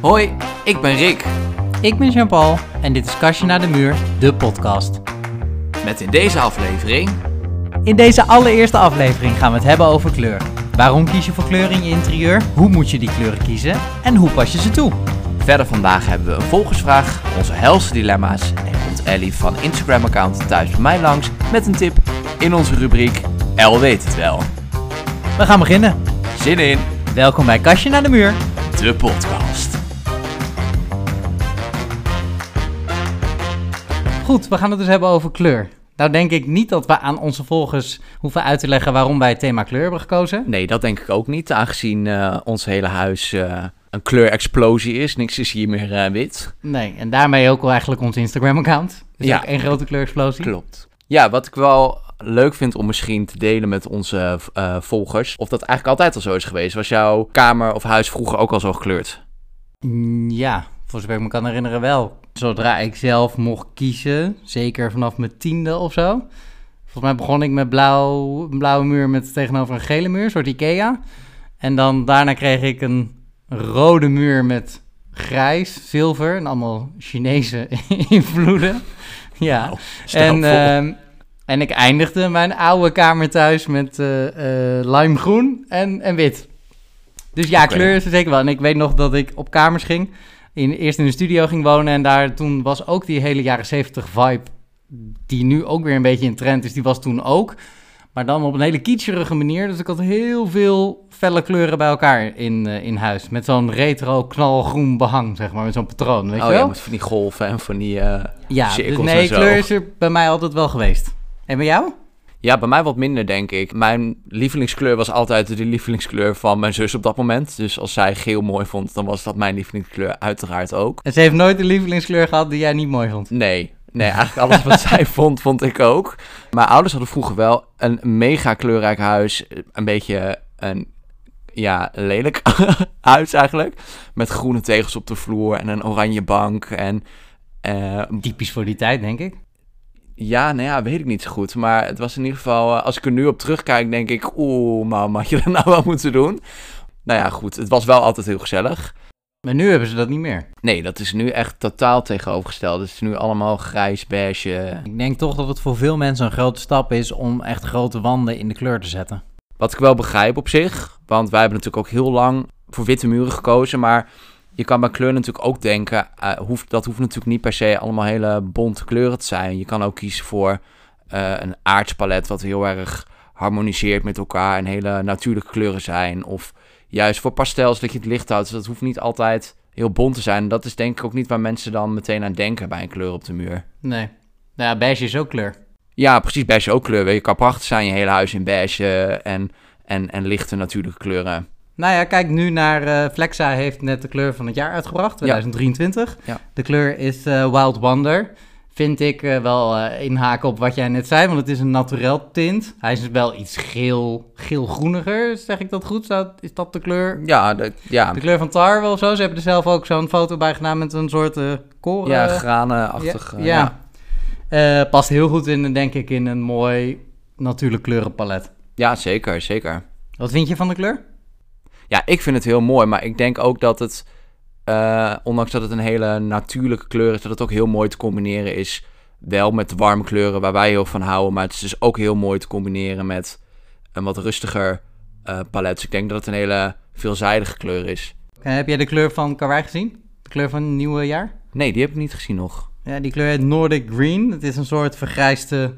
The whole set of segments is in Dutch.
Hoi, ik ben Rick. Ik ben Jean-Paul en dit is Kastje naar de Muur, de podcast. Met in deze aflevering... In deze allereerste aflevering gaan we het hebben over kleur. Waarom kies je voor kleur in je interieur? Hoe moet je die kleuren kiezen? En hoe pas je ze toe? Verder vandaag hebben we een volgersvraag, onze helse dilemma's... en komt Ellie van Instagram-account Thuis bij mij langs met een tip in onze rubriek El weet het wel. We gaan beginnen. Zin in, Welkom bij Kastje naar de Muur. de podcast. Goed, we gaan het dus hebben over kleur. Nou denk ik niet dat we aan onze volgers hoeven uit te leggen waarom wij het thema kleur hebben gekozen. Nee, dat denk ik ook niet, aangezien eh, ons hele huis eh, een kleurexplosie is. Niks is hier meer eh, wit. Nee, en daarmee ook wel eigenlijk ons Instagram-account. Ja. ook één grote kleurexplosie. Klopt. Ja, wat ik wel leuk vind om misschien te delen met onze volgers, of dat eigenlijk altijd al zo is geweest. Was jouw kamer of huis vroeger ook al zo gekleurd? Mm, Ja, voor zover ik me kan herinneren wel. Zodra ik zelf mocht kiezen, zeker vanaf mijn tiende of zo. Volgens mij begon ik met blauw, een blauwe muur met tegenover een gele muur, een soort Ikea. En dan daarna kreeg ik een rode muur met grijs, zilver en allemaal Chinese invloeden. Ja, en, ehm, en ik eindigde mijn oude kamer thuis met eh eh, limegroen en, en wit. Dus ja, Oké. kleur is er zeker wel. En ik weet nog dat ik op kamers ging. In, eerst in de studio ging wonen. En daar toen was ook die hele jaren 70 vibe. Die nu ook weer een beetje in trend is. Die was toen ook. Maar dan op een hele kitscherige manier. Dus ik had heel veel felle kleuren bij elkaar in, eh, in huis. Met zo'n retro knalgroen behang, zeg maar. Met zo'n patroon, weet oh je ja, wel? met van die golven en van die... eh, Ja, dus nee, kleur is er bij mij altijd wel geweest. En bij jou? Ja, bij mij wat minder, denk ik. Mijn lievelingskleur was altijd de lievelingskleur van mijn zus op dat moment. Dus als zij geel mooi vond, dan was dat mijn lievelingskleur uiteraard ook. En ze heeft nooit een lievelingskleur gehad die jij niet mooi vond. Nee, nee, eigenlijk alles wat zij vond, vond ik ook. Mijn ouders hadden vroeger wel een mega kleurrijk huis. Een beetje een, ja, lelijk huis eigenlijk. Met groene tegels op de vloer en een oranje bank. En eh, Typisch voor die tijd, denk ik. Ja, nou ja, weet ik niet zo goed. Maar het was in ieder geval, eh, als ik er nu op terugkijk, denk ik... Oeh, mam, had je dat nou wel moeten doen? Nou ja, goed, het was wel altijd heel gezellig. Maar nu hebben ze dat niet meer. Nee, dat is nu echt totaal tegenovergesteld. Het is nu allemaal grijs, beige. Ik denk toch dat het voor veel mensen een grote stap is om echt grote wanden in de kleur te zetten. Wat ik wel begrijp op zich. Want wij hebben natuurlijk ook heel lang voor witte muren gekozen. Maar je kan bij kleur natuurlijk ook denken... eh, hoeft, dat hoeft natuurlijk niet per se allemaal hele bonte kleuren te zijn. Je kan ook kiezen voor eh, een aardspalet... wat heel erg harmoniseert met elkaar... en hele natuurlijke kleuren zijn. Of juist voor pastels dat je het licht houdt. Dus dat hoeft niet altijd heel bont te zijn. Dat is denk ik ook niet waar mensen dan meteen aan denken... bij een kleur op de muur. Nee. Nou ja, beige is ook kleur. Ja, precies. Beige is ook kleur. Je kan prachtig zijn, je hele huis in beige en, en, en lichte natuurlijke kleuren. Nou ja, kijk nu naar eh, Flexa heeft net de kleur van het jaar uitgebracht, 2023. Ja. De kleur is eh, Wild Wonder. Vind ik eh, wel inhaken op wat jij net zei, want het is een naturel tint. Hij is wel iets geel, geel-groeniger, zeg ik dat goed? Zou, is dat de kleur? Ja, de, ja, De kleur van tar wel of zo? Ze hebben er zelf ook zo'n foto bij gedaan met een soort koren. ja granenachtig. ja, ja. Past heel goed in, denk ik, in een mooi natuurlijk kleurenpalet. ja, zeker, zeker. Wat vind je van de kleur? Ja, ik vind het heel mooi, maar ik denk ook dat het, eh, ondanks dat het een hele natuurlijke kleur is, dat het ook heel mooi te combineren is. Wel met de warme kleuren waar wij heel van houden, maar het is dus ook heel mooi te combineren met een wat rustiger eh, palet. Dus ik denk dat het een hele veelzijdige kleur is. Heb jij de kleur van Karwei gezien? De kleur van het nieuwe jaar? Nee, die heb ik niet gezien nog. Ja, die kleur heet Nordic Green. Het is een soort vergrijsde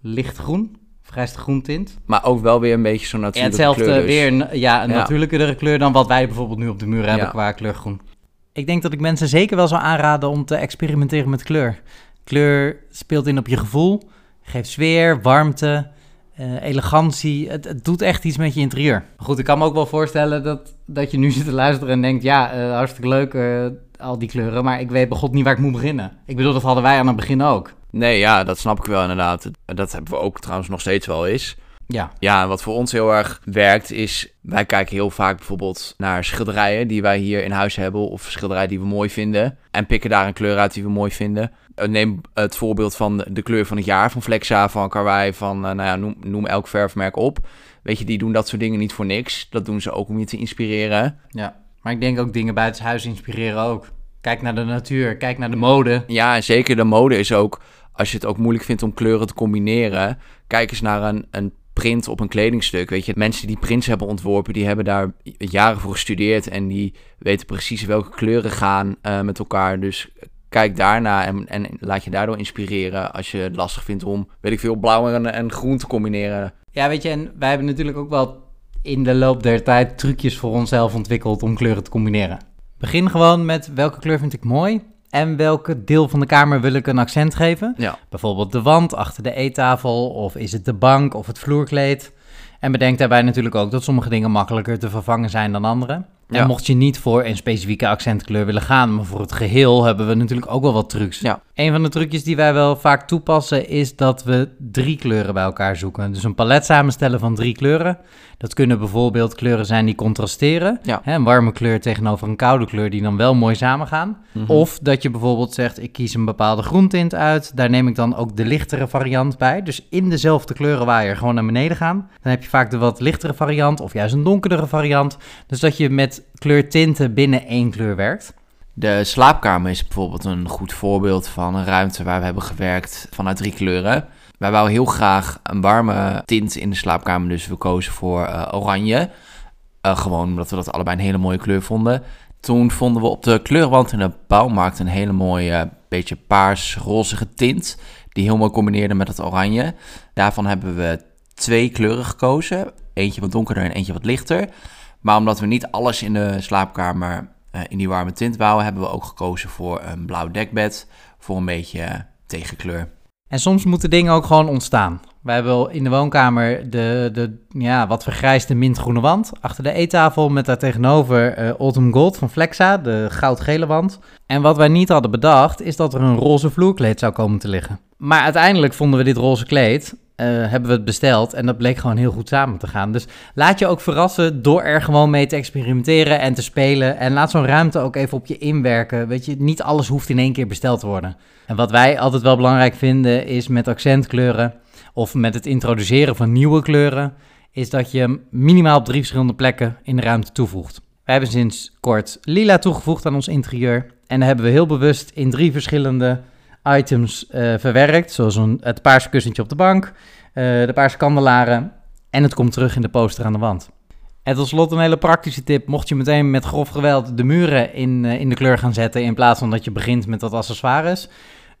lichtgroen. Vergrijsde groentint. Maar ook wel weer een beetje zo'n En natuurlijke hetzelfde kleur. dus. weer, een- ja, een Ja. natuurlijkere kleur dan wat wij bijvoorbeeld nu op de muur hebben Ja. qua kleurgroen. Ik denk dat ik mensen zeker wel zou aanraden om te experimenteren met kleur. Kleur speelt in op je gevoel, geeft sfeer, warmte, eh, elegantie. Het, het doet echt iets met je interieur. Goed, ik kan me ook wel voorstellen dat, dat je nu zit te luisteren en denkt... ja, eh, hartstikke leuk, eh, al die kleuren, maar ik weet begot niet waar ik moet beginnen. Ik bedoel, dat hadden wij aan het begin ook. Nee, ja, dat snap ik wel inderdaad. Dat hebben we ook trouwens nog steeds wel eens. Ja, Ja, wat voor ons heel erg werkt is... wij kijken heel vaak bijvoorbeeld naar schilderijen die wij hier in huis hebben... of schilderijen die we mooi vinden... en pikken daar een kleur uit die we mooi vinden. Eh, Neem het voorbeeld van de kleur van het jaar van Flexa, van Karwei... van, eh, nou ja, noem, noem elk verfmerk op. Weet je, die doen dat soort dingen niet voor niks. Dat doen ze ook om je te inspireren. ja. Maar ik denk ook dingen buitenshuis inspireren ook. Kijk naar de natuur, kijk naar de mode. Ja, zeker de mode is ook, als je het ook moeilijk vindt om kleuren te combineren, kijk eens naar een, een print op een kledingstuk. Weet je, mensen die prints hebben ontworpen, die hebben daar jaren voor gestudeerd en die weten precies welke kleuren gaan uh, met elkaar. Dus kijk daarna en, en laat je daardoor inspireren als je het lastig vindt om, weet ik veel, blauw en, en groen te combineren. Ja, weet je, en wij hebben natuurlijk ook wel in de loop der tijd trucjes voor onszelf ontwikkeld om kleuren te combineren. Begin gewoon met welke kleur vind ik mooi en welke deel van de kamer wil ik een accent geven. Ja. Bijvoorbeeld de wand achter de eettafel of is het de bank of het vloerkleed. En bedenk daarbij natuurlijk ook dat sommige dingen makkelijker te vervangen zijn dan andere. Ja. En mocht je niet voor een specifieke accentkleur willen gaan, maar voor het geheel hebben we natuurlijk ook wel wat trucs. Ja. Een van de trucjes die wij wel vaak toepassen is dat we drie kleuren bij elkaar zoeken. Dus een palet samenstellen van drie kleuren. Dat kunnen bijvoorbeeld kleuren zijn die contrasteren. Ja. Hè, een warme kleur tegenover een koude kleur die dan wel mooi samengaan. Mhm. Of dat je bijvoorbeeld zegt, ik kies een bepaalde groentint uit. Daar neem ik dan ook de lichtere variant bij. Dus in dezelfde kleurenwaaier gewoon naar beneden gaan. Dan heb je vaak de wat lichtere variant of juist een donkerdere variant. Dus dat je met kleurtinten binnen één kleur werkt. De slaapkamer is bijvoorbeeld een goed voorbeeld van een ruimte waar we hebben gewerkt vanuit drie kleuren. Wij wouden heel graag een warme tint in de slaapkamer, dus we kozen voor eh, oranje. Eh, gewoon omdat we dat allebei een hele mooie kleur vonden. Toen vonden we op de kleurenwand in de bouwmarkt een hele mooie, eh, beetje paars-rozige tint. Die heel mooi combineerde met het oranje. Daarvan hebben we twee kleuren gekozen. Eentje wat donkerder en eentje wat lichter. Maar omdat we niet alles in de slaapkamer in die warme tint bouwen, hebben we ook gekozen voor een blauw dekbed. Voor een beetje eh, tegenkleur. En soms moeten dingen ook gewoon ontstaan. Wij hebben in de woonkamer de, de ja, wat vergrijsde mintgroene wand. Achter de eettafel met daar tegenover eh, Autumn Gold van Flexa, de goudgele wand. En wat wij niet hadden bedacht, is dat er een roze vloerkleed zou komen te liggen. Maar uiteindelijk vonden we dit roze kleed, eh, hebben we het besteld en dat bleek gewoon heel goed samen te gaan. Dus laat je ook verrassen door er gewoon mee te experimenteren en te spelen. En laat zo'n ruimte ook even op je inwerken. Weet je, niet alles hoeft in één keer besteld te worden. En wat wij altijd wel belangrijk vinden is met accentkleuren of met het introduceren van nieuwe kleuren, is dat je minimaal op drie verschillende plekken in de ruimte toevoegt. Wij hebben sinds kort lila toegevoegd aan ons interieur. En dat hebben we heel bewust in drie verschillende items eh, verwerkt. Zoals een, het paarse kussentje op de bank, eh, de paarse kandelaren. En het komt terug in de poster aan de wand. En tot slot een hele praktische tip. Mocht je meteen met grof geweld de muren in, eh, in de kleur gaan zetten... in plaats van dat je begint met wat accessoires...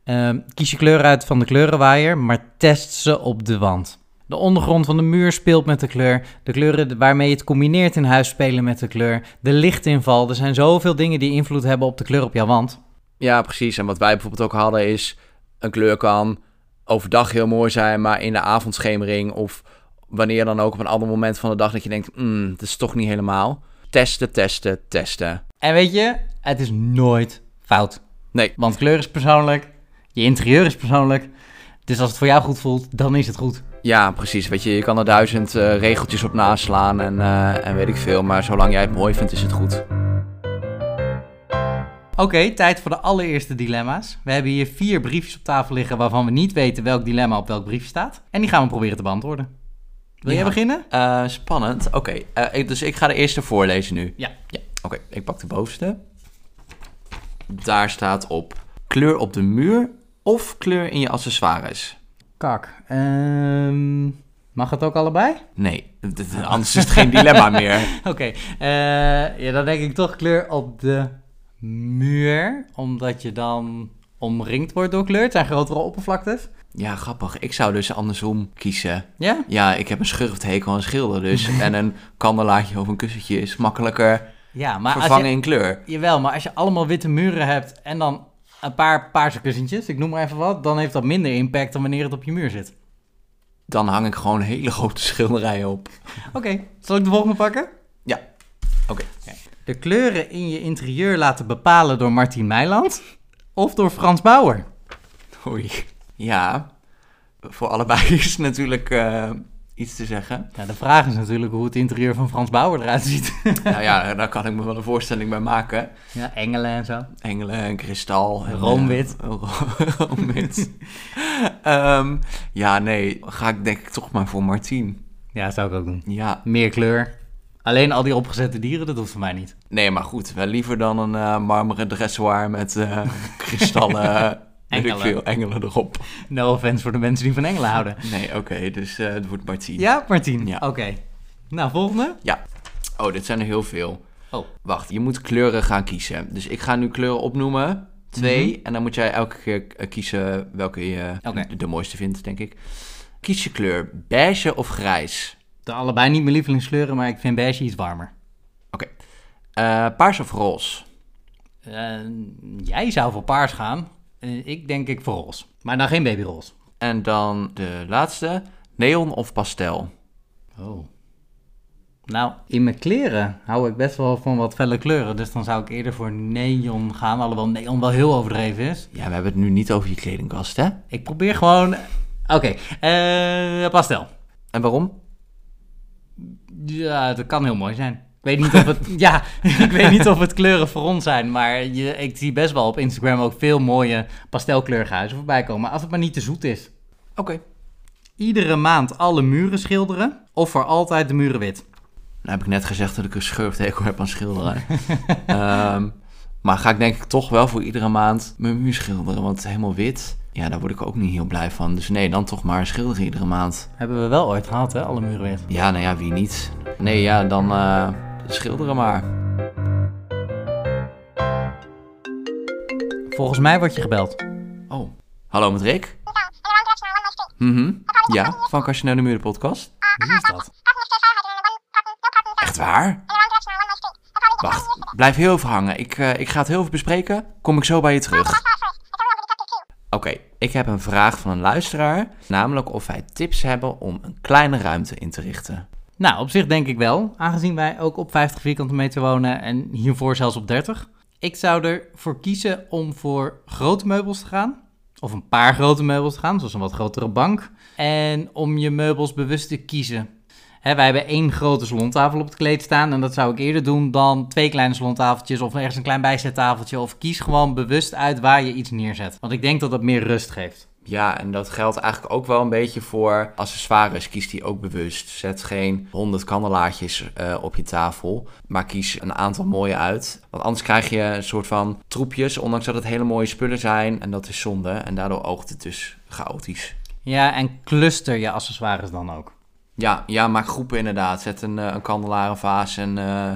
eh, kies je kleur uit van de kleurenwaaier, maar test ze op de wand. De ondergrond van de muur speelt met de kleur. De kleuren waarmee je het combineert in huis spelen met de kleur. De lichtinval. Er zijn zoveel dingen die invloed hebben op de kleur op jouw wand. Ja, precies. En wat wij bijvoorbeeld ook hadden is... een kleur kan overdag heel mooi zijn, maar in de avondschemering... of wanneer dan ook op een ander moment van de dag dat je denkt... hmm, dat is toch niet helemaal. Testen, testen, testen. En weet je, het is nooit fout. Nee. Want kleur is persoonlijk. Je interieur is persoonlijk. Dus als het voor jou goed voelt, dan is het goed. Ja, precies. Weet je, je kan er duizend eh, regeltjes op naslaan en, eh, en weet ik veel. Maar zolang jij het mooi vindt, is het goed. Oké, tijd voor de allereerste dilemma's. We hebben hier vier briefjes op tafel liggen waarvan we niet weten welk dilemma op welk briefje staat. En die gaan we proberen te beantwoorden. Wil jij beginnen? Eh, spannend. Oké, eh, dus ik ga de eerste voorlezen nu. Ja. ja. Oké, ik pak de bovenste. Daar staat op kleur op de muur of kleur in je accessoires. Kak. Ehm, mag het ook allebei? Nee, anders is het geen dilemma meer. Oké, eh, ja, dan denk ik toch kleur op de muur. Omdat je dan omringd wordt door kleur. Het zijn grotere oppervlaktes. Ja, grappig. Ik zou dus andersom kiezen. Ja? Ja, ik heb een schurfthekel aan schilderen dus. en een kandelaartje of een kussentje is makkelijker Ja, maar als vervangen je, in kleur. jawel, maar als je allemaal witte muren hebt en dan een paar paarse kussentjes, ik noem maar even wat, dan heeft dat minder impact dan wanneer het op je muur zit. Dan hang ik gewoon hele grote schilderijen op. Oké, zal ik de volgende pakken? Ja. Oké. De kleuren in je interieur laten bepalen door Martin Meiland of door Frans Bauer? Oei. Ja, voor allebei is natuurlijk eh, iets te zeggen. Ja, de vraag is natuurlijk hoe het interieur van Frans Bauer eruit ziet. nou ja, daar kan ik me wel een voorstelling bij maken. ja, engelen en zo. Engelen en kristal. En, Roomwit. eh, ro- roomwit. Ehm, ja, nee, ga ik denk ik toch maar voor Martien. Ja, zou ik ook doen. Ja, Meer kleur, Alleen al die opgezette dieren, dat hoeft voor mij niet. Nee, maar goed, wel liever dan een eh, marmeren dressoir met eh, kristallen ik Engelen. veel, engelen erop. No offense voor de mensen die van engelen houden. Nee, oké, dus eh, het wordt maar tien. Ja, Martien? Ja. Oké. Nou, volgende. Oh, dit zijn er heel veel. Oh. Wacht, je moet kleuren gaan kiezen. Dus ik ga nu kleuren opnoemen. Twee. En dan moet jij elke keer eh, kiezen welke je de mooiste vindt, denk ik. Kies je kleur, beige of grijs? De allebei niet mijn lievelingskleuren, maar ik vind beige iets warmer. Eh, paars of roze? Eh, jij zou voor paars gaan. Eh, ik denk ik voor roze. Maar dan geen babyroze. En dan de laatste, neon of pastel? Oh. Nou, in mijn kleren hou ik best wel van wat felle kleuren. Dus dan zou ik eerder voor neon gaan. Alhoewel neon wel heel overdreven is. Ja, we hebben het nu niet over je kledingkast, hè? Ik probeer gewoon... Oké, pastel. En waarom? Ja, dat kan heel mooi zijn. Ik weet niet of het, ja, ik weet niet of het kleuren voor ons zijn, maar je, ik zie best wel op Instagram ook veel mooie pastelkleurige huizen voorbij komen. Als het maar niet te zoet is. Oké. Iedere maand alle muren schilderen of voor altijd de muren wit. Nou heb ik net gezegd dat ik een schurftekel heb aan schilderen. Ehm, maar ga ik denk ik toch wel voor iedere maand mijn muur schilderen. Want helemaal wit, ja, daar word ik ook niet heel blij van. Dus nee, dan toch maar schilderen iedere maand. Hebben we wel ooit gehad, hè? Alle muren wit. Ja, nou ja, wie niet? Nee, ja, dan eh, schilderen maar. Volgens mij word je gebeld. Oh, hallo met Rick? Mhm, ja, van Kastje naar de Muur de podcast. Wie is dat? Echt waar? Wacht, blijf heel even hangen. Ik, eh, ik ga het heel even bespreken. Kom ik zo bij je terug. Oké, ik heb een vraag van een luisteraar. Namelijk of wij tips hebben om een kleine ruimte in te richten. Nou, op zich denk ik wel, aangezien wij ook op 50 vierkante meter wonen en hiervoor zelfs op 30. Ik zou ervoor kiezen om voor grote meubels te gaan. Of een paar grote meubels te gaan, zoals een wat grotere bank. En om je meubels bewust te kiezen. Hè, wij hebben één grote salontafel op het kleed staan. En dat zou ik eerder doen dan twee kleine salontafeltjes of ergens een klein bijzettafeltje. Of kies gewoon bewust uit waar je iets neerzet. Want ik denk dat dat meer rust geeft. Ja, en dat geldt eigenlijk ook wel een beetje voor accessoires. Kies die ook bewust. Zet geen honderd kandelaartjes eh, op je tafel, maar kies een aantal mooie uit. Want anders krijg je een soort van troepjes, ondanks dat het hele mooie spullen zijn. En dat is zonde. En daardoor oogt het dus chaotisch. Ja, en cluster je accessoires dan ook. Ja, ja, maak groepen inderdaad. Zet een, eh, een kandelaar, een vaas en, eh,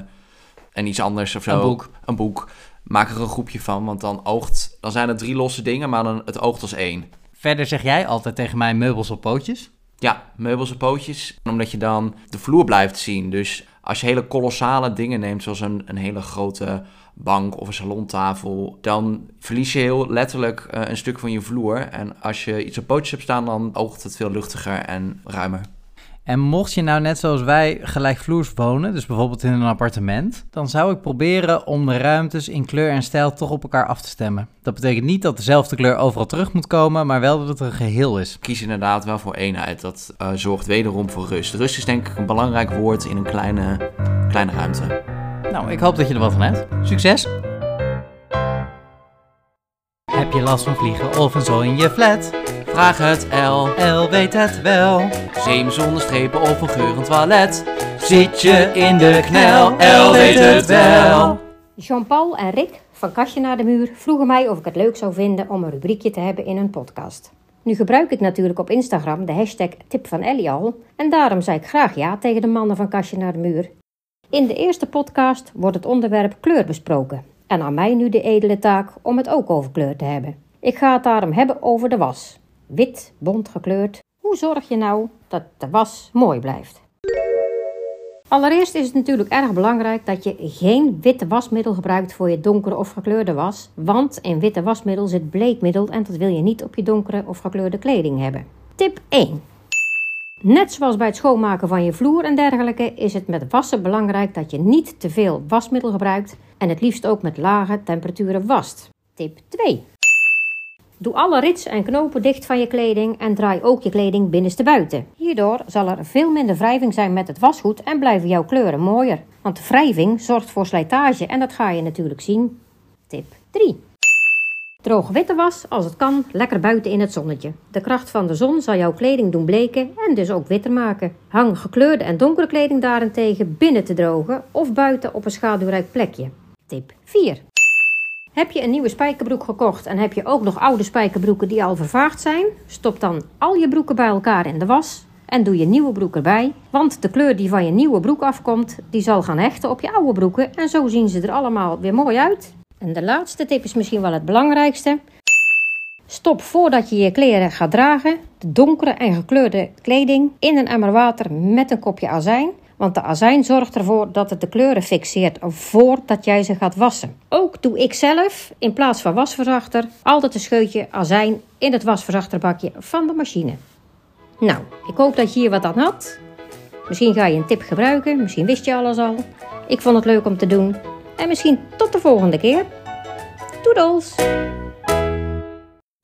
en iets anders of zo. Een boek. Een boek. Maak er een groepje van, want dan oogt... Dan zijn het drie losse dingen, maar dan, het oogt als één. Verder zeg jij altijd tegen mij meubels op pootjes. Ja, meubels en pootjes. Omdat je dan de vloer blijft zien. Dus als je hele kolossale dingen neemt, zoals een, een hele grote bank of een salontafel, dan verlies je heel letterlijk eh, een stuk van je vloer. En als je iets op pootjes hebt staan, dan oogt het veel luchtiger en ruimer. En mocht je nou net zoals wij gelijkvloers wonen, dus bijvoorbeeld in een appartement, dan zou ik proberen om de ruimtes in kleur en stijl toch op elkaar af te stemmen. Dat betekent niet dat dezelfde kleur overal terug moet komen, maar wel dat het een geheel is. Kies inderdaad wel voor eenheid. Dat eh, zorgt wederom voor rust. Rust is denk ik een belangrijk woord in een kleine, kleine ruimte. Nou, ik hoop dat je er wat van hebt. Succes! Heb je last van vliegen of een zo in je flat? Vraag het L. El weet het wel. Zeem zonder strepen of een geurend toilet. Zit je in de knel? El weet het wel. Jean-Paul en Rick van Kastje naar de Muur vroegen mij of ik het leuk zou vinden om een rubriekje te hebben in een podcast. Nu gebruik ik natuurlijk op Instagram de hashtag Tip van Ellie al en daarom zei ik graag ja tegen de mannen van Kastje naar de Muur. In de eerste podcast wordt het onderwerp kleur besproken en aan mij nu de edele taak om het ook over kleur te hebben. Ik ga het daarom hebben over de was. Wit, bont gekleurd. Hoe zorg je nou dat de was mooi blijft? Allereerst is het natuurlijk erg belangrijk dat je geen witte wasmiddel gebruikt voor je donkere of gekleurde was, want in witte wasmiddel zit bleekmiddel en dat wil je niet op je donkere of gekleurde kleding hebben. Tip 1. Net zoals bij het schoonmaken van je vloer en dergelijke is het met wassen belangrijk dat je niet te veel wasmiddel gebruikt en het liefst ook met lage temperaturen wast. Tip 2. Doe alle rits en knopen dicht van je kleding en draai ook je kleding binnenstebuiten. Hierdoor zal er veel minder wrijving zijn met het wasgoed en blijven jouw kleuren mooier. Want wrijving zorgt voor slijtage en dat ga je natuurlijk zien. Tip 3. Droog witte was, als het kan, lekker buiten in het zonnetje. De kracht van de zon zal jouw kleding doen bleken en dus ook witter maken. Hang gekleurde en donkere kleding daarentegen binnen te drogen of buiten op een schaduwrijk plekje. Tip 4. Heb je een nieuwe spijkerbroek gekocht en heb je ook nog oude spijkerbroeken die al vervaagd zijn? Stop dan al je broeken bij elkaar in de was en doe je nieuwe broek erbij. Want de kleur die van je nieuwe broek afkomt, die zal gaan hechten op je oude broeken en zo zien ze er allemaal weer mooi uit. En de laatste tip is misschien wel het belangrijkste. Stop voordat je je kleren gaat dragen de donkere en gekleurde kleding in een emmer water met een kopje azijn. Want de azijn zorgt ervoor dat het de kleuren fixeert voordat jij ze gaat wassen. Ook doe ik zelf in plaats van wasverzachter altijd een scheutje azijn in het wasverzachterbakje van de machine. Nou, ik hoop dat je hier wat aan had. Misschien ga je een tip gebruiken, misschien wist je alles al. Ik vond het leuk om te doen. En misschien tot de volgende keer. Doedels!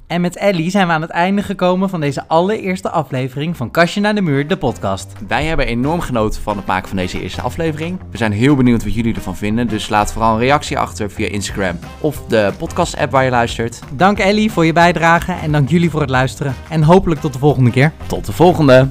En met Ellie zijn we aan het einde gekomen van deze allereerste aflevering van Kastje naar de Muur, de podcast. Wij hebben enorm genoten van het maken van deze eerste aflevering. We zijn heel benieuwd wat jullie ervan vinden, dus laat vooral een reactie achter via Instagram of de podcast-app waar je luistert. Dank Ellie voor je bijdrage en dank jullie voor het luisteren. En hopelijk tot de volgende keer. Tot de volgende!